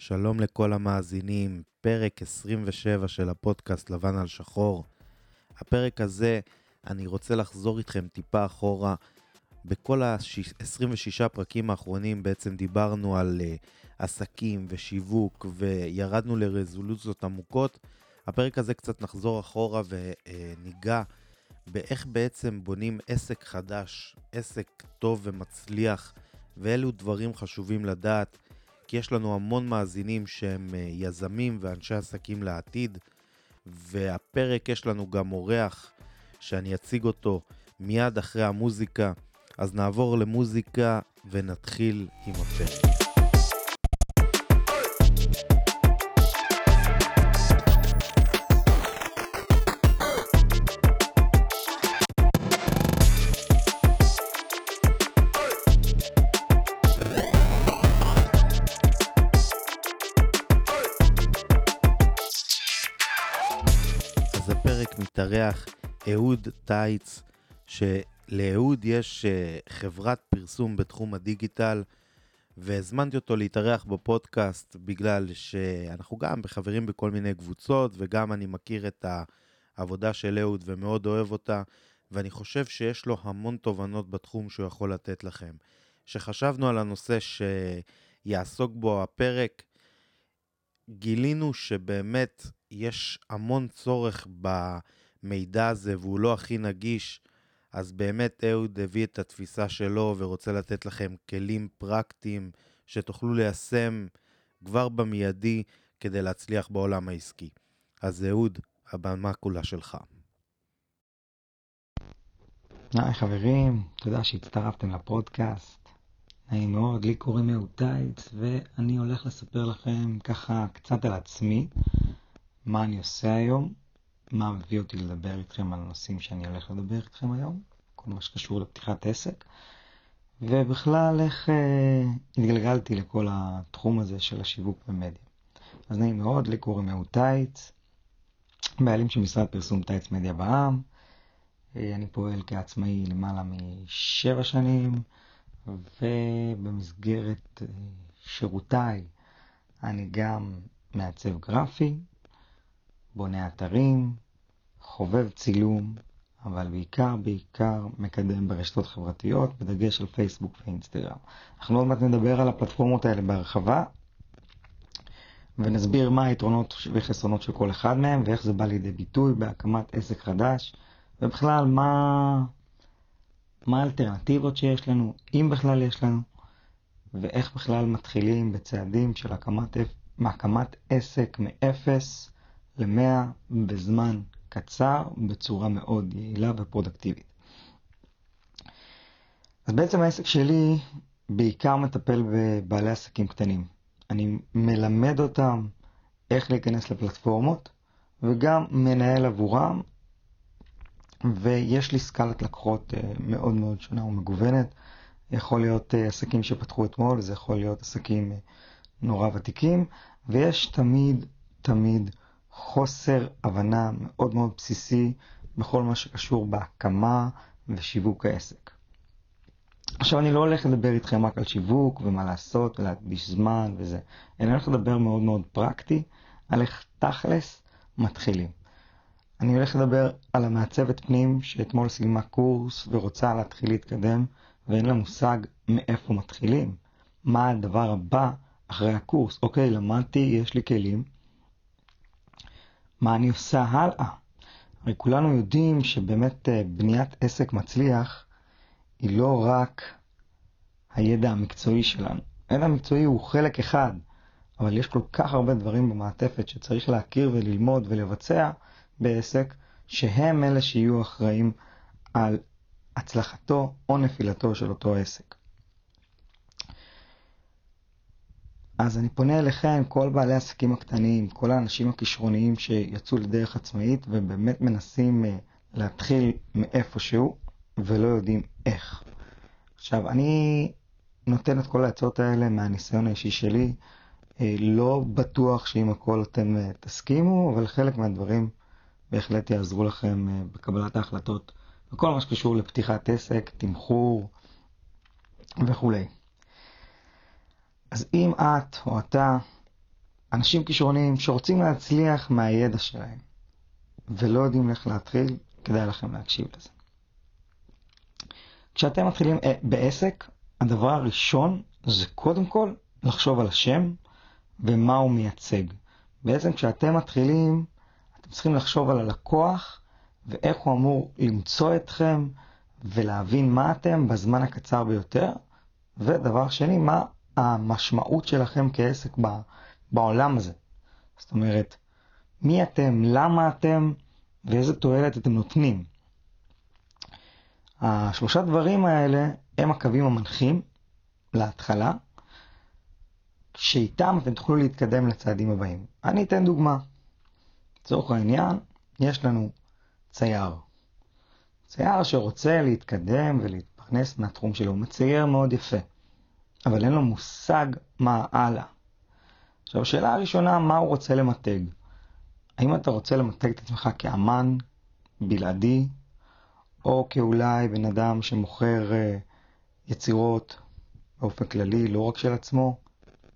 שלום לכל המאזינים, פרק 27 של הפודקאסט לבן על שחור. הפרק הזה, אני רוצה לחזור איתכם טיפה אחורה. בכל ה-26 פרקים האחרונים בעצם דיברנו על uh, עסקים ושיווק וירדנו לרזולוציות עמוקות. הפרק הזה קצת נחזור אחורה וניגע באיך בעצם בונים עסק חדש, עסק טוב ומצליח, ואילו דברים חשובים לדעת. כי יש לנו המון מאזינים שהם אה, יזמים ואנשי עסקים לעתיד, והפרק יש לנו גם אורח שאני אציג אותו מיד אחרי המוזיקה. אז נעבור למוזיקה ונתחיל עם הפרק. מתארח אהוד טייץ, שלאהוד יש אה, חברת פרסום בתחום הדיגיטל, והזמנתי אותו להתארח בפודקאסט בגלל שאנחנו גם חברים בכל מיני קבוצות, וגם אני מכיר את העבודה של אהוד ומאוד אוהב אותה, ואני חושב שיש לו המון תובנות בתחום שהוא יכול לתת לכם. כשחשבנו על הנושא שיעסוק בו הפרק, גילינו שבאמת יש המון צורך במידע הזה והוא לא הכי נגיש, אז באמת אהוד הביא את התפיסה שלו ורוצה לתת לכם כלים פרקטיים שתוכלו ליישם כבר במיידי כדי להצליח בעולם העסקי. אז אהוד, הבמה כולה שלך. היי חברים, תודה שהצטרפתם לפודקאסט. נעים מאוד, לי קוראים אהוד טייץ, ואני הולך לספר לכם ככה קצת על עצמי, מה אני עושה היום, מה מביא אותי לדבר איתכם על הנושאים שאני הולך לדבר איתכם היום, כל מה שקשור לפתיחת עסק, ובכלל איך אה, התגלגלתי לכל התחום הזה של השיווק במדיה. אז נעים מאוד, לי קוראים אהוד טייץ, בעלים של משרד פרסום טייץ מדיה בע"מ, אה, אני פועל כעצמאי למעלה משבע שנים, ובמסגרת אה, שירותיי אני גם מעצב גרפי, בונה אתרים, חובב צילום, אבל בעיקר בעיקר מקדם ברשתות חברתיות, בדגש על פייסבוק ואינסטגרם. אנחנו עוד מעט נדבר על הפלטפורמות האלה בהרחבה, ונסביר מה היתרונות וחסרונות של כל אחד מהם, ואיך זה בא לידי ביטוי בהקמת עסק חדש, ובכלל מה, מה האלטרנטיבות שיש לנו, אם בכלל יש לנו, ואיך בכלל מתחילים בצעדים של הקמת, הקמת עסק מאפס ל-100 בזמן קצר, בצורה מאוד יעילה ופרודקטיבית. אז בעצם העסק שלי בעיקר מטפל בבעלי עסקים קטנים. אני מלמד אותם איך להיכנס לפלטפורמות, וגם מנהל עבורם, ויש לי סקלת לקוחות אה, מאוד מאוד שונה ומגוונת. יכול להיות אה, עסקים שפתחו אתמול, זה יכול להיות עסקים אה, נורא ותיקים, ויש תמיד, תמיד חוסר הבנה מאוד מאוד בסיסי בכל מה שקשור בהקמה ושיווק העסק. עכשיו אני לא הולך לדבר איתכם רק על שיווק ומה לעשות ולהקדיש זמן וזה, אני הולך לדבר מאוד מאוד פרקטי על איך תכלס מתחילים. אני הולך לדבר על המעצבת פנים שאתמול סיימה קורס ורוצה להתחיל להתקדם ואין לה מושג מאיפה מתחילים. מה הדבר הבא אחרי הקורס? אוקיי, למדתי, יש לי כלים, מה אני עושה הלאה. הרי כולנו יודעים שבאמת אה, בניית עסק מצליח היא לא רק הידע המקצועי שלנו. הידע המקצועי הוא חלק אחד, אבל יש כל כך הרבה דברים במעטפת שצריך להכיר וללמוד ולבצע בעסק, שהם אלה שיהיו אחראים על הצלחתו או נפילתו של אותו עסק. אז אני פונה אליכם, כל בעלי העסקים הקטנים, כל האנשים הכישרוניים שיצאו לדרך עצמאית ובאמת מנסים uh, להתחיל מאיפשהו ולא יודעים איך. עכשיו, אני נותן את כל העצות האלה מהניסיון האישי שלי. Uh, לא בטוח שעם הכל אתם uh, תסכימו, אבל חלק מהדברים בהחלט יעזרו לכם בקבלת ההחלטות בכל מה שקשור לפתיחת עסק, תמחור וכולי. אז אם את או אתה אנשים כישרוניים שרוצים להצליח מהידע שלהם ולא יודעים איך להתחיל, כדאי לכם להקשיב לזה. כשאתם מתחילים אה, בעסק, הדבר הראשון זה קודם כל לחשוב על השם ומה הוא מייצג. בעצם כשאתם מתחילים, אתם צריכים לחשוב על הלקוח ואיך הוא אמור למצוא אתכם ולהבין מה אתם בזמן הקצר ביותר. ודבר שני, מה המשמעות שלכם כעסק בעולם הזה. זאת אומרת, מי אתם, למה אתם ואיזה תועלת אתם נותנים. השלושה דברים האלה הם הקווים המנחים להתחלה, שאיתם אתם תוכלו להתקדם לצעדים הבאים. אני אתן דוגמה. לצורך העניין, יש לנו צייר. צייר שרוצה להתקדם ולהתפרנס מהתחום שלו, הוא מצייר מאוד יפה, אבל אין לו מושג מה הלאה. עכשיו, השאלה הראשונה, מה הוא רוצה למתג? האם אתה רוצה למתג את עצמך כאמן בלעדי, או כאולי בן אדם שמוכר uh, יצירות באופן כללי, לא רק של עצמו,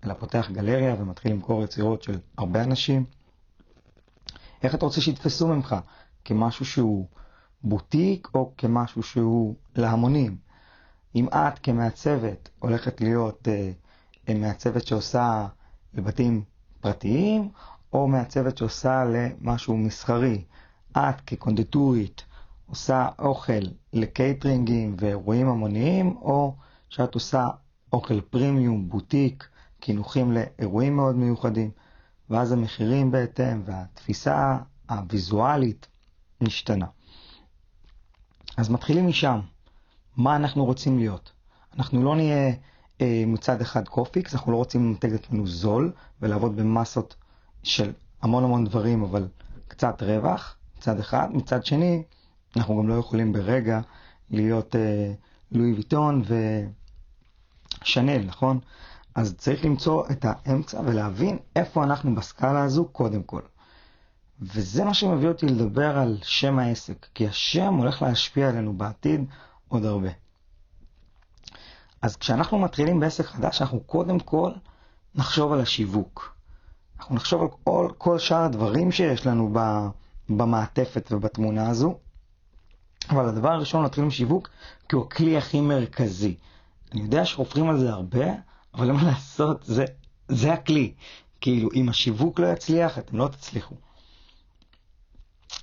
אלא פותח גלריה ומתחיל למכור יצירות של הרבה אנשים? איך אתה רוצה שיתפסו ממך? כמשהו שהוא בוטיק או כמשהו שהוא להמונים? אם את כמעצבת הולכת להיות uh, מעצבת שעושה לבתים פרטיים, או מעצבת שעושה למשהו מסחרי. את כקונדיטורית עושה אוכל לקייטרינגים ואירועים המוניים, או שאת עושה אוכל פרימיום, בוטיק, קינוחים לאירועים מאוד מיוחדים, ואז המחירים בהתאם והתפיסה הוויזואלית משתנה. אז מתחילים משם. מה אנחנו רוצים להיות? אנחנו לא נהיה אה, מצד אחד קופיקס, אנחנו לא רוצים למתג את עצמנו זול ולעבוד במסות של המון המון דברים, אבל קצת רווח, מצד אחד. מצד שני, אנחנו גם לא יכולים ברגע להיות אה, לואי ויטון ושנל, נכון? אז צריך למצוא את האמצע ולהבין איפה אנחנו בסקאלה הזו קודם כל. וזה מה שמביא אותי לדבר על שם העסק, כי השם הולך להשפיע עלינו בעתיד עוד הרבה. אז כשאנחנו מתחילים בעסק חדש, אנחנו קודם כל נחשוב על השיווק. אנחנו נחשוב על כל, כל שאר הדברים שיש לנו במעטפת ובתמונה הזו, אבל הדבר הראשון להתחיל עם שיווק, כי הוא הכלי הכי מרכזי. אני יודע שחופרים על זה הרבה, אבל מה לעשות, זה, זה הכלי. כאילו, אם השיווק לא יצליח, אתם לא תצליחו.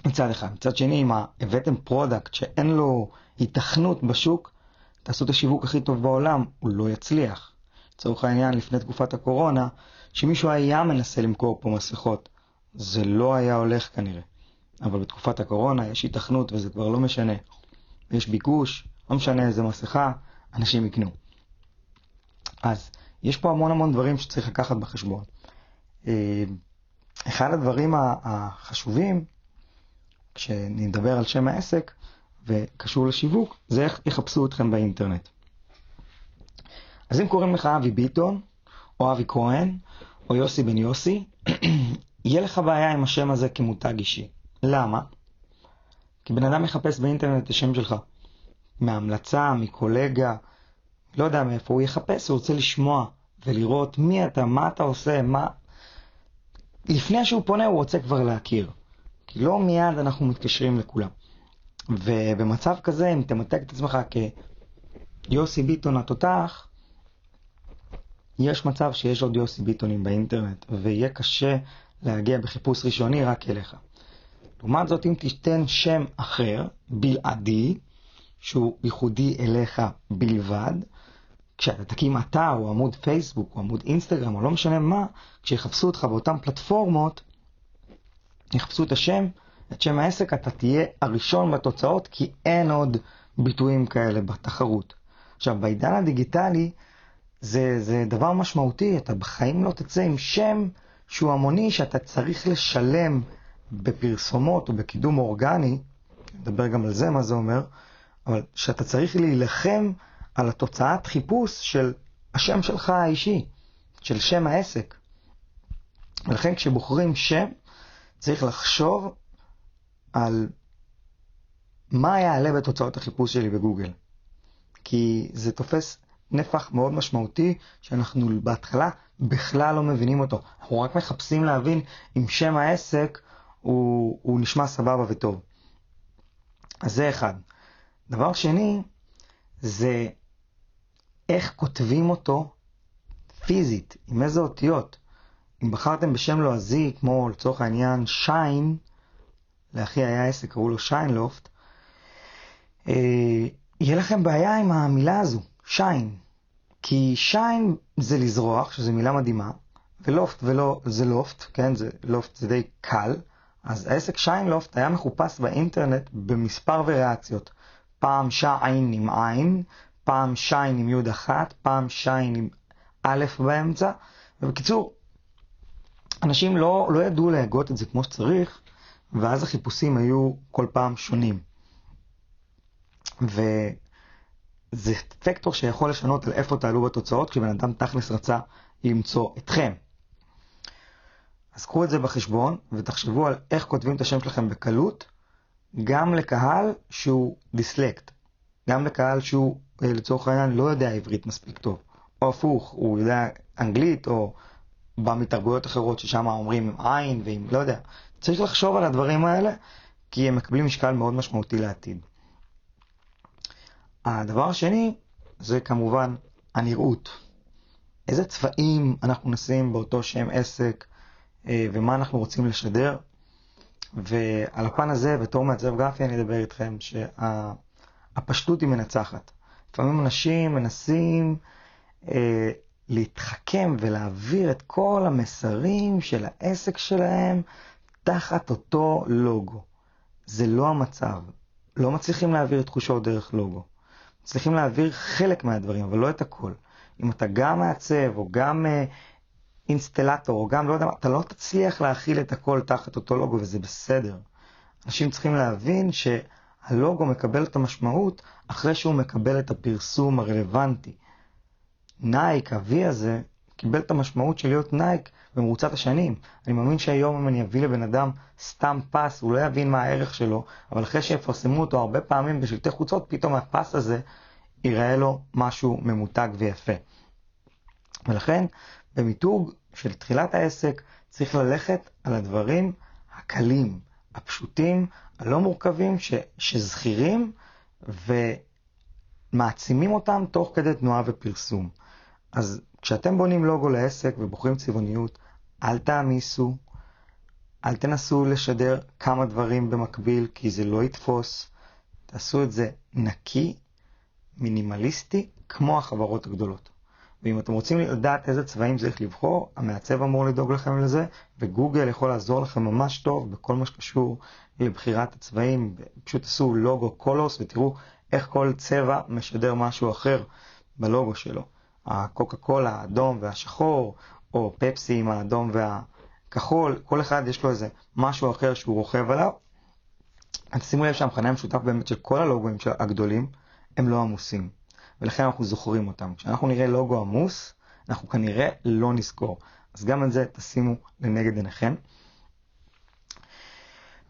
מצד אחד. מצד שני, אם הבאתם product שאין לו היתכנות בשוק, תעשו את השיווק הכי טוב בעולם, הוא לא יצליח. לצורך העניין, לפני תקופת הקורונה, שמישהו היה מנסה למכור פה מסכות, זה לא היה הולך כנראה. אבל בתקופת הקורונה יש היתכנות וזה כבר לא משנה. יש ביקוש, לא משנה איזה מסכה, אנשים יקנו. אז יש פה המון המון דברים שצריך לקחת בחשבון. אה, אחד הדברים החשובים, כשנדבר על שם העסק, וקשור לשיווק, זה איך יחפשו אתכם באינטרנט. אז אם קוראים לך אבי ביטון, או אבי כהן, או יוסי בן יוסי, יהיה לך בעיה עם השם הזה כמותג אישי. למה? כי בן אדם מחפש באינטרנט את השם שלך. מהמלצה, מקולגה, לא יודע מאיפה, הוא יחפש, הוא רוצה לשמוע ולראות מי אתה, מה אתה עושה, מה... לפני שהוא פונה הוא רוצה כבר להכיר. כי לא מיד אנחנו מתקשרים לכולם. ובמצב כזה, אם תמתג את עצמך כיוסי ביטון התותח, יש מצב שיש עוד יוסי ביטונים באינטרנט, ויהיה קשה להגיע בחיפוש ראשוני רק אליך. לעומת זאת, אם תיתן שם אחר, בלעדי, שהוא ייחודי אליך בלבד, כשאתה תקים אתר או עמוד פייסבוק או עמוד אינסטגרם או לא משנה מה, כשיחפשו אותך באותן פלטפורמות, יחפשו את השם, את שם העסק, אתה תהיה הראשון בתוצאות, כי אין עוד ביטויים כאלה בתחרות. עכשיו, בעידן הדיגיטלי זה, זה דבר משמעותי, אתה בחיים לא תצא עם שם שהוא המוני שאתה צריך לשלם בפרסומות או בקידום אורגני, נדבר גם על זה, מה זה אומר, אבל שאתה צריך להילחם על התוצאת חיפוש של השם שלך האישי, של שם העסק. ולכן כשבוחרים שם, צריך לחשוב על מה יעלה בתוצאות החיפוש שלי בגוגל. כי זה תופס נפח מאוד משמעותי, שאנחנו בהתחלה בכלל לא מבינים אותו. אנחנו רק מחפשים להבין אם שם העסק הוא, הוא נשמע סבבה וטוב. אז זה אחד. דבר שני, זה איך כותבים אותו פיזית, עם איזה אותיות. אם בחרתם בשם לועזי, כמו לצורך העניין שיין, לאחי היה עסק, קראו לו שיינלופט, אה, יהיה לכם בעיה עם המילה הזו, שיין. כי שיין זה לזרוח, שזו מילה מדהימה, ולופט ולא, זה לופט, כן, זה לופט זה די קל, אז העסק שיינלופט היה מחופש באינטרנט במספר וריאציות. פעם שיין עם עין, פעם שיין עם יוד אחת, פעם שיין עם א' באמצע, ובקיצור, אנשים לא, לא ידעו להגות את זה כמו שצריך, ואז החיפושים היו כל פעם שונים. וזה פקטור שיכול לשנות על איפה תעלו בתוצאות, כשבן אדם תכלס רצה למצוא אתכם. אז קחו את זה בחשבון ותחשבו על איך כותבים את השם שלכם בקלות, גם לקהל שהוא דיסלקט, גם לקהל שהוא אה, לצורך העניין לא יודע עברית מספיק טוב, או הפוך, הוא יודע אנגלית או בא מתרבויות אחרות ששם אומרים עם עין ועם לא יודע. צריך לחשוב על הדברים האלה כי הם מקבלים משקל מאוד משמעותי לעתיד. הדבר השני זה כמובן הנראות. איזה צבעים אנחנו נשים באותו שם עסק אה, ומה אנחנו רוצים לשדר. ועל הפן הזה, בתור מעצב גרפי, אני אדבר איתכם שהפשטות היא מנצחת. לפעמים אנשים מנסים אה, להתחכם ולהעביר את כל המסרים של העסק שלהם תחת אותו לוגו. זה לא המצב. לא מצליחים להעביר תחושות דרך לוגו. מצליחים להעביר חלק מהדברים, אבל לא את הכל. אם אתה גם מעצב או גם אה, אינסטלטור, או גם לא יודע מה, אתה לא תצליח להכיל את הכל תחת אותו לוגו, וזה בסדר. אנשים צריכים להבין שהלוגו מקבל את המשמעות אחרי שהוא מקבל את הפרסום הרלוונטי. Nike, ה-V הזה, קיבל את המשמעות של להיות Nike במרוצת השנים. אני מאמין שהיום אם אני אביא לבן אדם סתם פס, הוא לא יבין מה הערך שלו, אבל אחרי שיפרסמו אותו הרבה פעמים בשלטי חוצות, פתאום הפס הזה ייראה לו משהו ממותג ויפה. ולכן, במיתוג של תחילת העסק צריך ללכת על הדברים הקלים, הפשוטים, הלא מורכבים, ש, שזכירים ומעצימים אותם תוך כדי תנועה ופרסום. אז כשאתם בונים לוגו לעסק ובוחרים צבעוניות, אל תעמיסו, אל תנסו לשדר כמה דברים במקביל, כי זה לא יתפוס. תעשו את זה נקי, מינימליסטי, כמו החברות הגדולות. ואם אתם רוצים לדעת איזה צבעים צריך לבחור, המעצב אמור לדאוג לכם לזה, וגוגל יכול לעזור לכם ממש טוב בכל מה שקשור לבחירת הצבעים. פשוט תעשו לוגו קולוס ותראו איך כל צבע משדר משהו אחר בלוגו שלו. הקוקה קולה האדום והשחור, או פפסי עם האדום והכחול, כל אחד יש לו איזה משהו אחר שהוא רוכב עליו. אז שימו לב שהמכנה המשותף באמת של כל הלוגוים הגדולים הם לא עמוסים. ולכן אנחנו זוכרים אותם. כשאנחנו נראה לוגו עמוס, אנחנו כנראה לא נזכור. אז גם את זה תשימו לנגד עיניכם.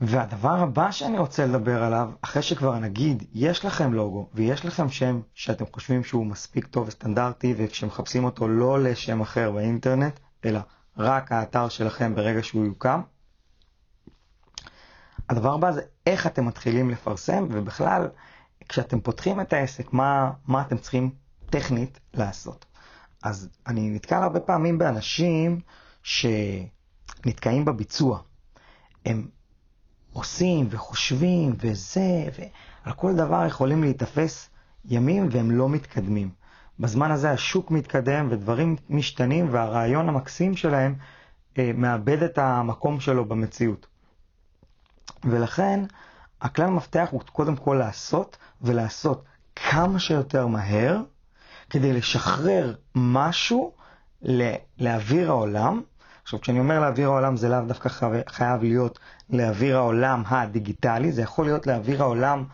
והדבר הבא שאני רוצה לדבר עליו, אחרי שכבר נגיד, יש לכם לוגו ויש לכם שם שאתם חושבים שהוא מספיק טוב וסטנדרטי, וכשמחפשים אותו לא לשם אחר באינטרנט, אלא רק האתר שלכם ברגע שהוא יוקם, הדבר הבא זה איך אתם מתחילים לפרסם, ובכלל, כשאתם פותחים את העסק, מה, מה אתם צריכים טכנית לעשות. אז אני נתקל הרבה פעמים באנשים שנתקעים בביצוע. הם עושים וחושבים וזה, ועל כל דבר יכולים להיתפס ימים והם לא מתקדמים. בזמן הזה השוק מתקדם ודברים משתנים והרעיון המקסים שלהם אה, מאבד את המקום שלו במציאות. ולכן הכלל המפתח הוא קודם כל לעשות ולעשות כמה שיותר מהר כדי לשחרר משהו לאוויר העולם. עכשיו, כשאני אומר לאוויר העולם זה לאו דווקא חייב להיות לאוויר העולם הדיגיטלי, זה יכול להיות לאוויר העולם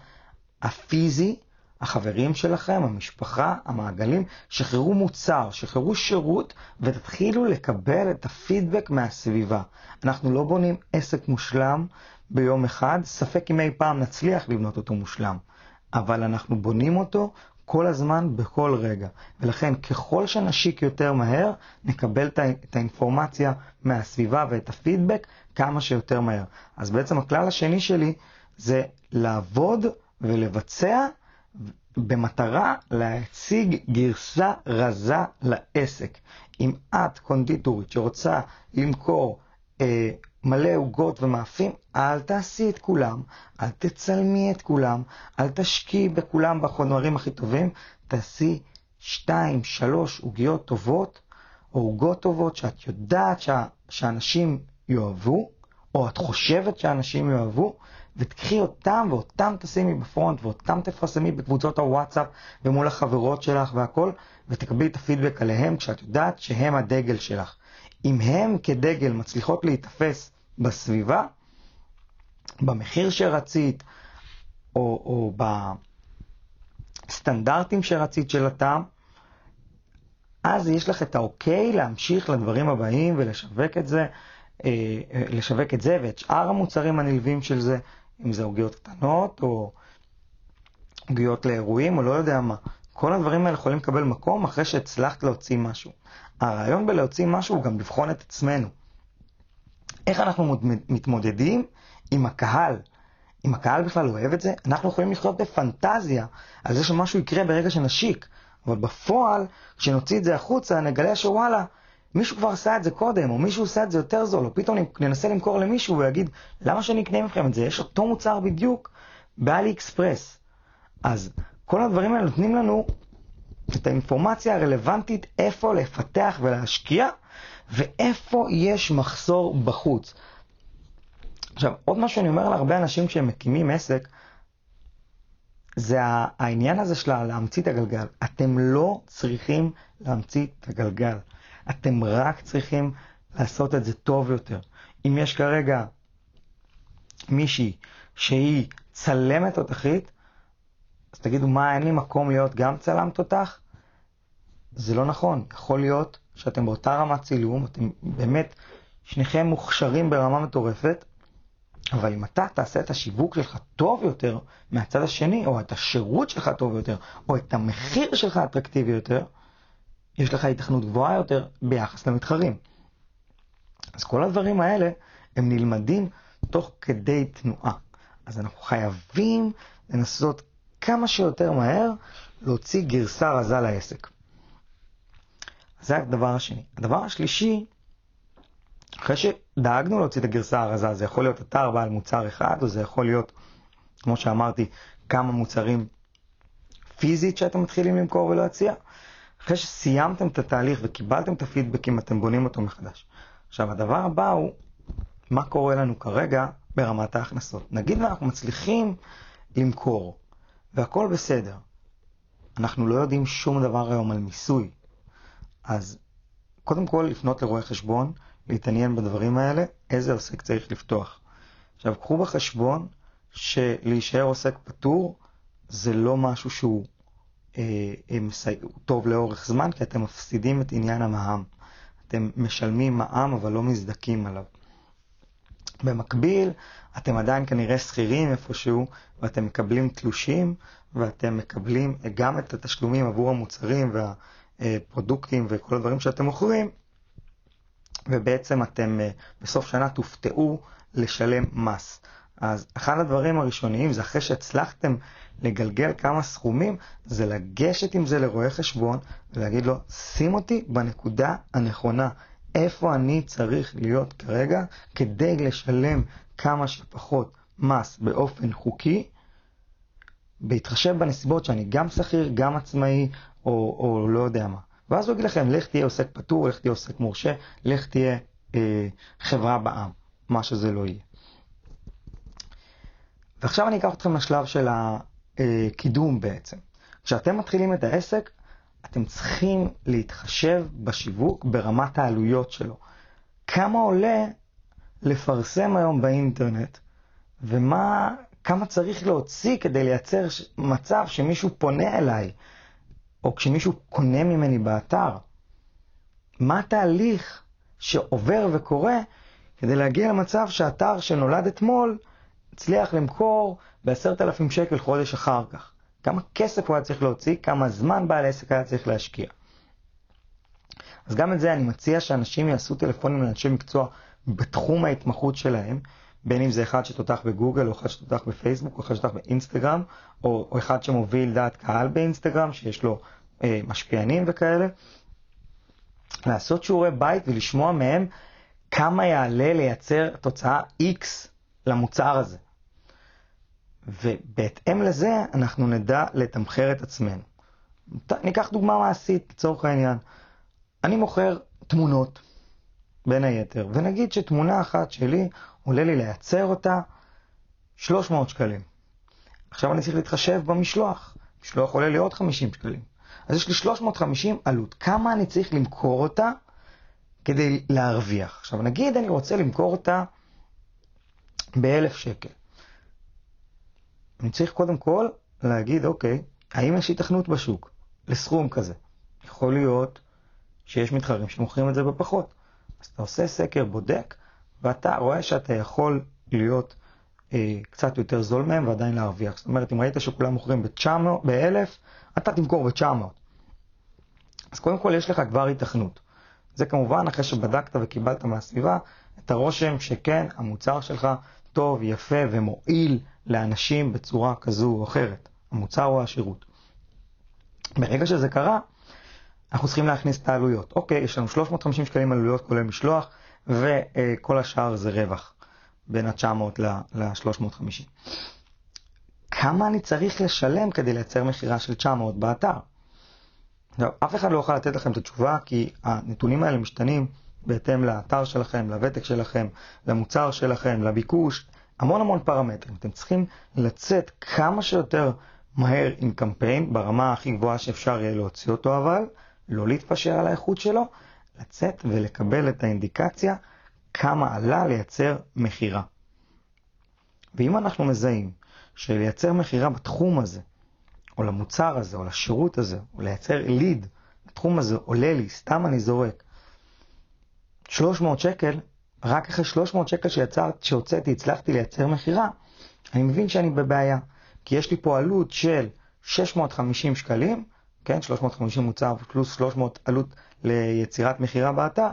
הפיזי, החברים שלכם, המשפחה, המעגלים, שחררו מוצר, שחררו שירות ותתחילו לקבל את הפידבק מהסביבה. אנחנו לא בונים עסק מושלם ביום אחד, ספק אם אי פעם נצליח לבנות אותו מושלם, אבל אנחנו בונים אותו כל הזמן, בכל רגע. ולכן, ככל שנשיק יותר מהר, נקבל את האינפורמציה מהסביבה ואת הפידבק כמה שיותר מהר. אז בעצם הכלל השני שלי זה לעבוד ולבצע במטרה להציג גרסה רזה לעסק. אם את קונדיטורית שרוצה למכור אה, מלא עוגות ומאפים, אל תעשי את כולם, אל תצלמי את כולם, אל תשקיעי בכולם בחומרים הכי טובים, תעשי שתיים, שלוש עוגיות טובות, או עוגות טובות שאת יודעת שה, שאנשים יאהבו, או את חושבת שאנשים יאהבו, ותקחי אותם ואותם תשימי בפרונט ואותם תפרסמי בקבוצות הוואטסאפ ומול החברות שלך והכל, ותקבלי את הפידבק עליהם כשאת יודעת שהם הדגל שלך. אם הם כדגל מצליחות להיתפס בסביבה, במחיר שרצית, או, או בסטנדרטים שרצית של הטעם, אז יש לך את האוקיי להמשיך לדברים הבאים ולשווק את זה, אה, אה, לשווק את זה ואת שאר המוצרים הנלווים של זה, אם זה עוגיות קטנות או עוגיות לאירועים או לא יודע מה. כל הדברים האלה יכולים לקבל מקום אחרי שהצלחת להוציא משהו. הרעיון בלהוציא משהו הוא גם לבחון את עצמנו. איך אנחנו מתמודדים עם הקהל? אם הקהל בכלל אוהב את זה, אנחנו יכולים לחיות בפנטזיה על זה שמשהו יקרה ברגע שנשיק, אבל בפועל, כשנוציא את זה החוצה, נגלה שוואלה, מישהו כבר עשה את זה קודם, או מישהו עושה את זה יותר זול, או פתאום ננסה למכור למישהו ויגיד, למה שאני אקנה מכם את זה? יש אותו מוצר בדיוק באלי אקספרס. אז כל הדברים האלה נותנים לנו את האינפורמציה הרלוונטית איפה לפתח ולהשקיע, ואיפה יש מחסור בחוץ. עכשיו, עוד משהו שאני אומר להרבה אנשים כשהם מקימים עסק, זה העניין הזה של להמציא את הגלגל. אתם לא צריכים להמציא את הגלגל. אתם רק צריכים לעשות את זה טוב יותר. אם יש כרגע מישהי שהיא צלמת תותחית, אז תגידו, מה, אין לי מקום להיות גם צלם תותח? זה לא נכון. יכול להיות שאתם באותה רמת צילום, אתם באמת, שניכם מוכשרים ברמה מטורפת, אבל אם אתה תעשה את השיווק שלך טוב יותר מהצד השני, או את השירות שלך טוב יותר, או את המחיר שלך אטרקטיבי יותר, יש לך התכנות גבוהה יותר ביחס למתחרים. אז כל הדברים האלה הם נלמדים תוך כדי תנועה. אז אנחנו חייבים לנסות כמה שיותר מהר להוציא גרסה רזה לעסק. זה הדבר השני. הדבר השלישי, אחרי שדאגנו להוציא את הגרסה הרזה, זה יכול להיות אתר בעל מוצר אחד, או זה יכול להיות, כמו שאמרתי, כמה מוצרים פיזית שאתם מתחילים למכור ולהציע. אחרי שסיימתם את התהליך וקיבלתם את הפידבקים, אתם בונים אותו מחדש. עכשיו, הדבר הבא הוא, מה קורה לנו כרגע ברמת ההכנסות. נגיד ואנחנו מצליחים למכור, והכל בסדר. אנחנו לא יודעים שום דבר היום על מיסוי. אז קודם כל לפנות לרואה חשבון, להתעניין בדברים האלה, איזה עוסק צריך לפתוח. עכשיו, קחו בחשבון שלהישאר עוסק פטור זה לא משהו שהוא אה, אה, טוב לאורך זמן, כי אתם מפסידים את עניין המע"מ. אתם משלמים מע"מ אבל לא מזדקים עליו. במקביל, אתם עדיין כנראה שכירים איפשהו, ואתם מקבלים תלושים, ואתם מקבלים גם את התשלומים עבור המוצרים והפרודוקטים וכל הדברים שאתם מוכרים, ובעצם אתם אה, בסוף שנה תופתעו לשלם מס. אז אחד הדברים הראשוניים זה אחרי שהצלחתם לגלגל כמה סכומים, זה לגשת עם זה לרואה חשבון ולהגיד לו, שים אותי בנקודה הנכונה. איפה אני צריך להיות כרגע כדי לשלם כמה שפחות מס באופן חוקי, בהתחשב בנסיבות שאני גם שכיר, גם עצמאי, או, או לא יודע מה. ואז הוא יגיד לכם, לך תהיה עוסק פטור, לך תהיה עוסק מורשה, לך תהיה אה, חברה בעם, מה שזה לא יהיה. ועכשיו אני אקח אתכם לשלב של הקידום בעצם. כשאתם מתחילים את העסק, אתם צריכים להתחשב בשיווק ברמת העלויות שלו. כמה עולה לפרסם היום באינטרנט, ומה, כמה צריך להוציא כדי לייצר מצב שמישהו פונה אליי, או כשמישהו קונה ממני באתר. מה התהליך שעובר וקורה כדי להגיע למצב שאתר שנולד אתמול, הצליח למכור ב-10,000 שקל חודש אחר כך. כמה כסף הוא היה צריך להוציא, כמה זמן בעל עסק היה צריך להשקיע. אז גם את זה אני מציע שאנשים יעשו טלפונים לאנשי מקצוע בתחום ההתמחות שלהם, בין אם זה אחד שתותח בגוגל, או אחד שתותח בפייסבוק, או אחד שתותח באינסטגרם, או, או אחד שמוביל דעת קהל באינסטגרם, שיש לו אה, משפיענים וכאלה. לעשות שיעורי בית ולשמוע מהם כמה יעלה לייצר תוצאה X למוצר הזה. ובהתאם לזה אנחנו נדע לתמחר את עצמנו. ניקח דוגמה מעשית לצורך העניין. אני מוכר תמונות, בין היתר, ונגיד שתמונה אחת שלי עולה לי לייצר אותה 300 שקלים. עכשיו אני צריך להתחשב במשלוח. משלוח עולה לי עוד 50 שקלים. אז יש לי 350 עלות. כמה אני צריך למכור אותה כדי להרוויח? עכשיו נגיד אני רוצה למכור אותה ב-1,000 שקל. אני צריך קודם כל להגיד, אוקיי, האם יש התכנות בשוק לסכום כזה? יכול להיות שיש מתחרים שמוכרים את זה בפחות. אז אתה עושה סקר, בודק, ואתה רואה שאתה יכול להיות אה, קצת יותר זול מהם ועדיין להרוויח. זאת אומרת, אם ראית שכולם מוכרים ב-1,000, אתה תמכור ב-900. אז קודם כל יש לך כבר התכנות. זה כמובן אחרי שבדקת וקיבלת מהסביבה את הרושם שכן, המוצר שלך טוב, יפה ומועיל לאנשים בצורה כזו או אחרת, המוצר או השירות. ברגע שזה קרה, אנחנו צריכים להכניס את העלויות. אוקיי, יש לנו 350 שקלים עלויות כולל משלוח, וכל השאר זה רווח, בין ה-900 ל-350. כמה אני צריך לשלם כדי לייצר מכירה של 900 באתר? עכשיו, אף אחד לא יוכל לתת לכם את התשובה, כי הנתונים האלה משתנים בהתאם לאתר שלכם, לוותק שלכם, למוצר שלכם, לביקוש, המון המון פרמטרים. אתם צריכים לצאת כמה שיותר מהר עם קמפיין, ברמה הכי גבוהה שאפשר יהיה להוציא אותו אבל, לא להתפשר על האיכות שלו, לצאת ולקבל את האינדיקציה כמה עלה לייצר מכירה. ואם אנחנו מזהים שלייצר מכירה בתחום הזה, או למוצר הזה, או לשירות הזה, או לייצר ליד, בתחום הזה עולה לי, סתם אני זורק, 300 שקל, רק אחרי 300 שקל שיצרת, שהוצאתי, הצלחתי לייצר מכירה, אני מבין שאני בבעיה. כי יש לי פה עלות של 650 שקלים, כן, 350 מוצר פלוס 300 עלות ליצירת מכירה באתר,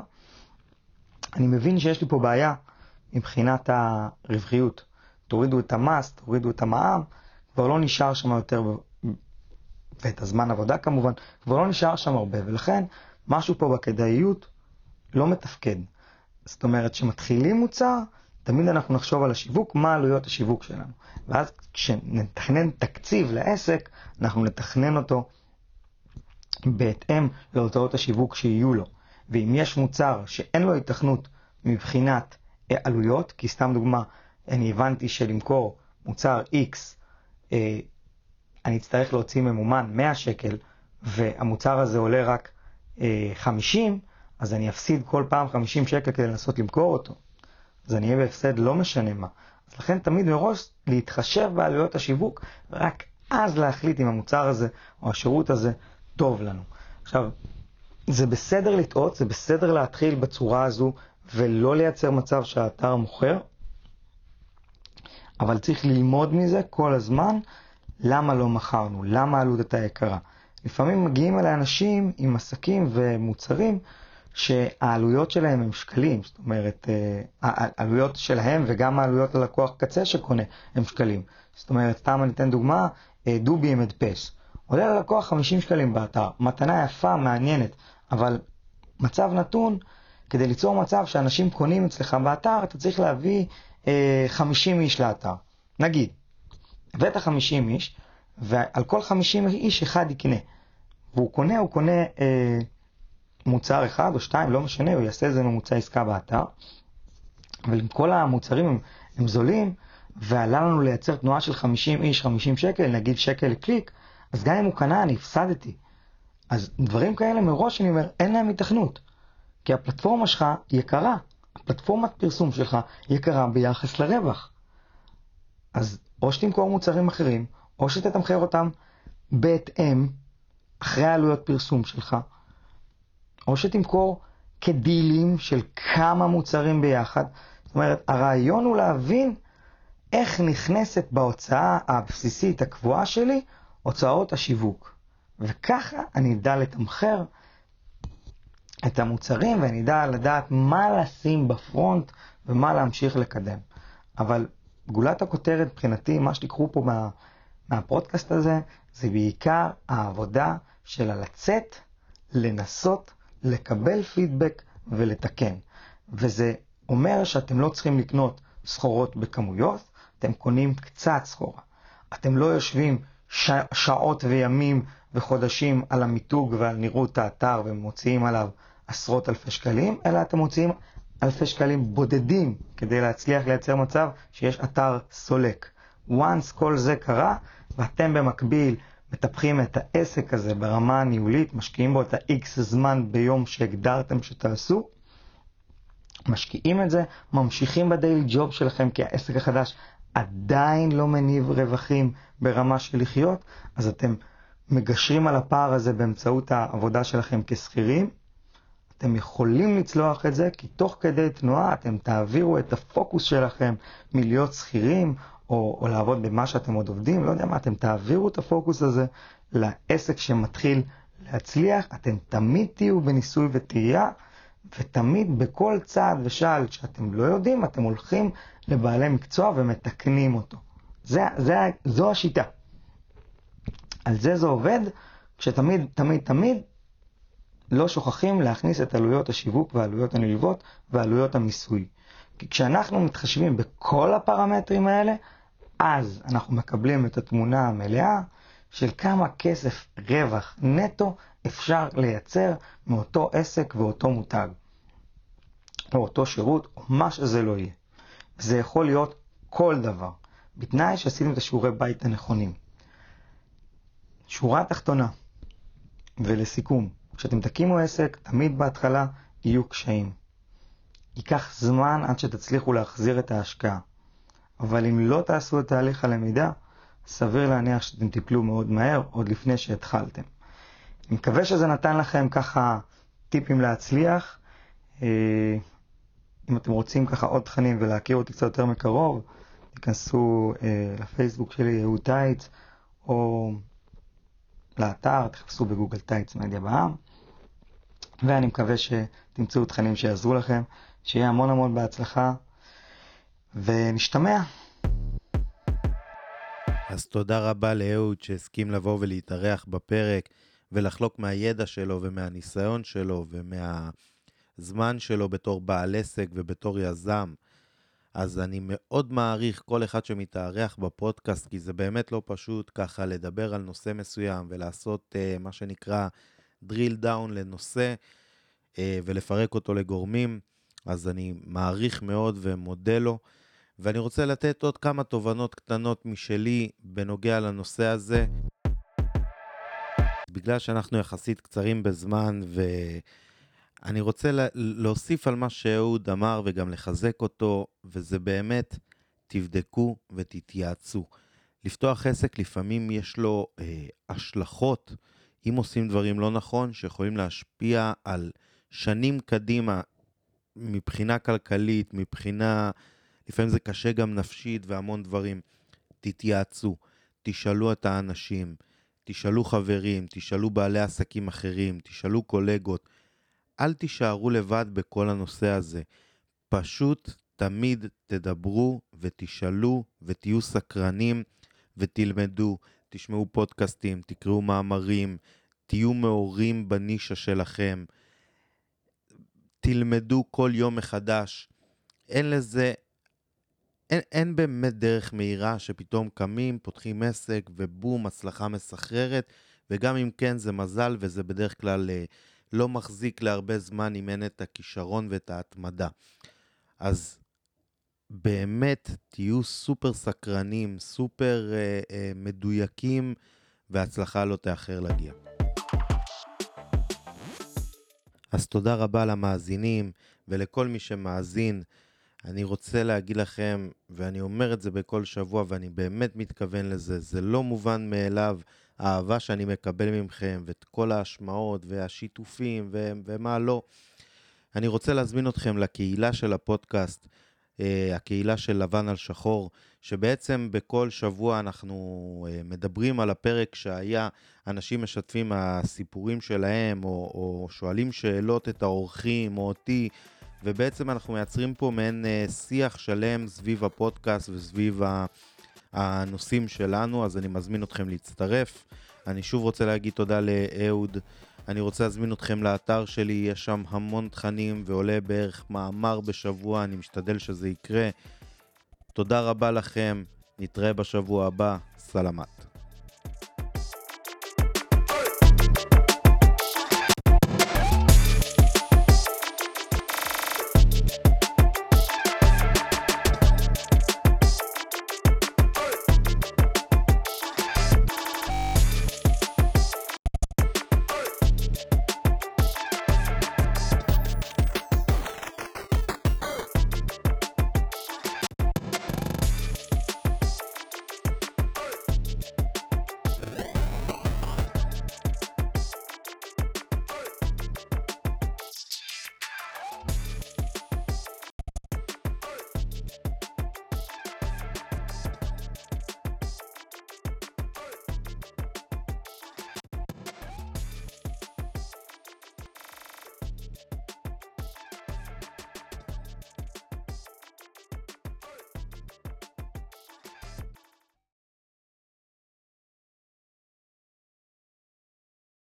אני מבין שיש לי פה בעיה מבחינת הרווחיות. תורידו את המס, תורידו את המע"מ, כבר לא נשאר שם יותר, ואת הזמן עבודה כמובן, כבר לא נשאר שם הרבה, ולכן משהו פה בכדאיות לא מתפקד. זאת אומרת, כשמתחילים מוצר, תמיד אנחנו נחשוב על השיווק, מה עלויות השיווק שלנו. ואז כשנתכנן תקציב לעסק, אנחנו נתכנן אותו בהתאם להוצאות השיווק שיהיו לו. ואם יש מוצר שאין לו התכנות מבחינת עלויות, כי סתם דוגמה, אני הבנתי שלמכור מוצר X, אה, אני אצטרך להוציא ממומן 100 שקל, והמוצר הזה עולה רק 50, אה, אז אני אפסיד כל פעם 50 שקל כדי לנסות למכור אותו. אז אני אהיה בהפסד לא משנה מה. אז לכן תמיד מראש להתחשב בעלויות השיווק, ורק אז להחליט אם המוצר הזה או השירות הזה טוב לנו. עכשיו, זה בסדר לטעות, זה בסדר להתחיל בצורה הזו ולא לייצר מצב שהאתר מוכר, אבל צריך ללמוד מזה כל הזמן למה לא מכרנו, למה העלות הייתה יקרה. לפעמים מגיעים אליי אנשים עם עסקים ומוצרים שהעלויות שלהם הם שקלים, זאת אומרת, אה, העלויות שלהם וגם העלויות ללקוח קצה שקונה הם שקלים. זאת אומרת, סתם אני אתן דוגמה, אה, דובי מדפס. עולה ללקוח 50 שקלים באתר, מתנה יפה, מעניינת, אבל מצב נתון, כדי ליצור מצב שאנשים קונים אצלך באתר, אתה צריך להביא אה, 50 איש לאתר. נגיד, הבאת 50 איש, ועל כל 50 איש אחד יקנה. והוא קונה, הוא קונה אה, מוצר אחד או שתיים, לא משנה, הוא יעשה איזה ממוצע עסקה באתר. אבל אם כל המוצרים הם, הם זולים, ועלה לנו לייצר תנועה של 50 איש, 50 שקל, נגיד שקל לקליק, אז גם אם הוא קנה, אני הפסדתי. אז דברים כאלה מראש אני אומר, אין להם התכנות. כי הפלטפורמה שלך יקרה. הפלטפורמת פרסום שלך יקרה ביחס לרווח. אז או שתמכור מוצרים אחרים, או שתתמחר אותם בהתאם, אחרי העלויות פרסום שלך, או שתמכור כדילים של כמה מוצרים ביחד. זאת אומרת, הרעיון הוא להבין איך נכנסת בהוצאה הבסיסית הקבועה שלי הוצאות השיווק. וככה אני אדע לתמחר את המוצרים ואני אדע לדעת מה לשים בפרונט ומה להמשיך לקדם. אבל גולת הכותרת מבחינתי, מה שתיקחו פה מה, מהפודקאסט הזה, זה בעיקר העבודה של הלצאת, לנסות, לקבל פידבק ולתקן. וזה אומר שאתם לא צריכים לקנות סחורות בכמויות, אתם קונים קצת סחורה. אתם לא יושבים ש... שעות וימים וחודשים על המיתוג ועל נראות האתר ומוציאים עליו עשרות אלפי שקלים, אלא אתם מוציאים אלפי שקלים בודדים כדי להצליח לייצר מצב שיש אתר סולק. once כל זה קרה, ואתם במקביל מטפחים את העסק הזה ברמה הניהולית, משקיעים בו את ה-X זמן ביום שהגדרתם שתעשו, משקיעים את זה, ממשיכים בדיילי ג'וב שלכם כי העסק החדש עדיין לא מניב רווחים ברמה של לחיות, אז אתם מגשרים על הפער הזה באמצעות העבודה שלכם כשכירים. אתם יכולים לצלוח את זה, כי תוך כדי תנועה אתם תעבירו את הפוקוס שלכם מלהיות שכירים, או, או לעבוד במה שאתם עוד עובדים, לא יודע מה, אתם תעבירו את הפוקוס הזה לעסק שמתחיל להצליח, אתם תמיד תהיו בניסוי וטעייה, ותמיד בכל צעד ושעל שאתם לא יודעים, אתם הולכים לבעלי מקצוע ומתקנים אותו. זה, זה, זו השיטה. על זה זה עובד, כשתמיד, תמיד, תמיד לא שוכחים להכניס את עלויות השיווק והעלויות הנלוות ועלויות המיסוי. כי כשאנחנו מתחשבים בכל הפרמטרים האלה, אז אנחנו מקבלים את התמונה המלאה של כמה כסף רווח נטו אפשר לייצר מאותו עסק ואותו מותג, או אותו שירות, או מה שזה לא יהיה. זה יכול להיות כל דבר, בתנאי שעשיתם את השיעורי בית הנכונים. שורה תחתונה, ולסיכום, כשאתם תקימו עסק, תמיד בהתחלה יהיו קשיים. ייקח זמן עד שתצליחו להחזיר את ההשקעה. אבל אם לא תעשו את תהליך הלמידה, סביר להניח שאתם תיפלו מאוד מהר, עוד לפני שהתחלתם. אני מקווה שזה נתן לכם ככה טיפים להצליח. אה, אם אתם רוצים ככה עוד תכנים ולהכיר אותי קצת יותר מקרוב, תיכנסו אה, לפייסבוק שלי, אהוד טייץ, או לאתר, תחפשו בגוגל טייץ מדיה בעם, ואני מקווה שתמצאו תכנים שיעזרו לכם, שיהיה המון המון בהצלחה, ונשתמע. אז תודה רבה לאהוד שהסכים לבוא ולהתארח בפרק ולחלוק מהידע שלו ומהניסיון שלו ומהזמן שלו בתור בעל עסק ובתור יזם. אז אני מאוד מעריך כל אחד שמתארח בפודקאסט, כי זה באמת לא פשוט ככה לדבר על נושא מסוים ולעשות uh, מה שנקרא drill down לנושא uh, ולפרק אותו לגורמים. אז אני מעריך מאוד ומודה לו. ואני רוצה לתת עוד כמה תובנות קטנות משלי בנוגע לנושא הזה. בגלל שאנחנו יחסית קצרים בזמן, ואני רוצה להוסיף על מה שאהוד אמר וגם לחזק אותו, וזה באמת, תבדקו ותתייעצו. לפתוח עסק לפעמים יש לו אה, השלכות, אם עושים דברים לא נכון, שיכולים להשפיע על שנים קדימה מבחינה כלכלית, מבחינה... לפעמים זה קשה גם נפשית והמון דברים. תתייעצו, תשאלו את האנשים, תשאלו חברים, תשאלו בעלי עסקים אחרים, תשאלו קולגות. אל תישארו לבד בכל הנושא הזה. פשוט תמיד תדברו ותשאלו ותהיו סקרנים ותלמדו, תשמעו פודקאסטים, תקראו מאמרים, תהיו מאורים בנישה שלכם. תלמדו כל יום מחדש. אין לזה אין, אין באמת דרך מהירה שפתאום קמים, פותחים עסק ובום, הצלחה מסחררת, וגם אם כן זה מזל וזה בדרך כלל אה, לא מחזיק להרבה זמן אם אין את הכישרון ואת ההתמדה. אז באמת תהיו סופר סקרנים, סופר אה, אה, מדויקים, והצלחה לא תאחר להגיע. אז תודה רבה למאזינים ולכל מי שמאזין. אני רוצה להגיד לכם, ואני אומר את זה בכל שבוע, ואני באמת מתכוון לזה, זה לא מובן מאליו האהבה שאני מקבל מכם, ואת כל ההשמעות והשיתופים ו- ומה לא. אני רוצה להזמין אתכם לקהילה של הפודקאסט. אה, הקהילה של לבן על שחור, שבעצם בכל שבוע אנחנו אה, מדברים על הפרק שהיה, אנשים משתפים מהסיפורים שלהם, או, או שואלים שאלות את האורחים, או אותי, ובעצם אנחנו מייצרים פה מעין אה, שיח שלם סביב הפודקאסט וסביב הנושאים שלנו, אז אני מזמין אתכם להצטרף. אני שוב רוצה להגיד תודה לאהוד. אני רוצה להזמין אתכם לאתר שלי, יש שם המון תכנים ועולה בערך מאמר בשבוע, אני משתדל שזה יקרה. תודה רבה לכם, נתראה בשבוע הבא, סלמת.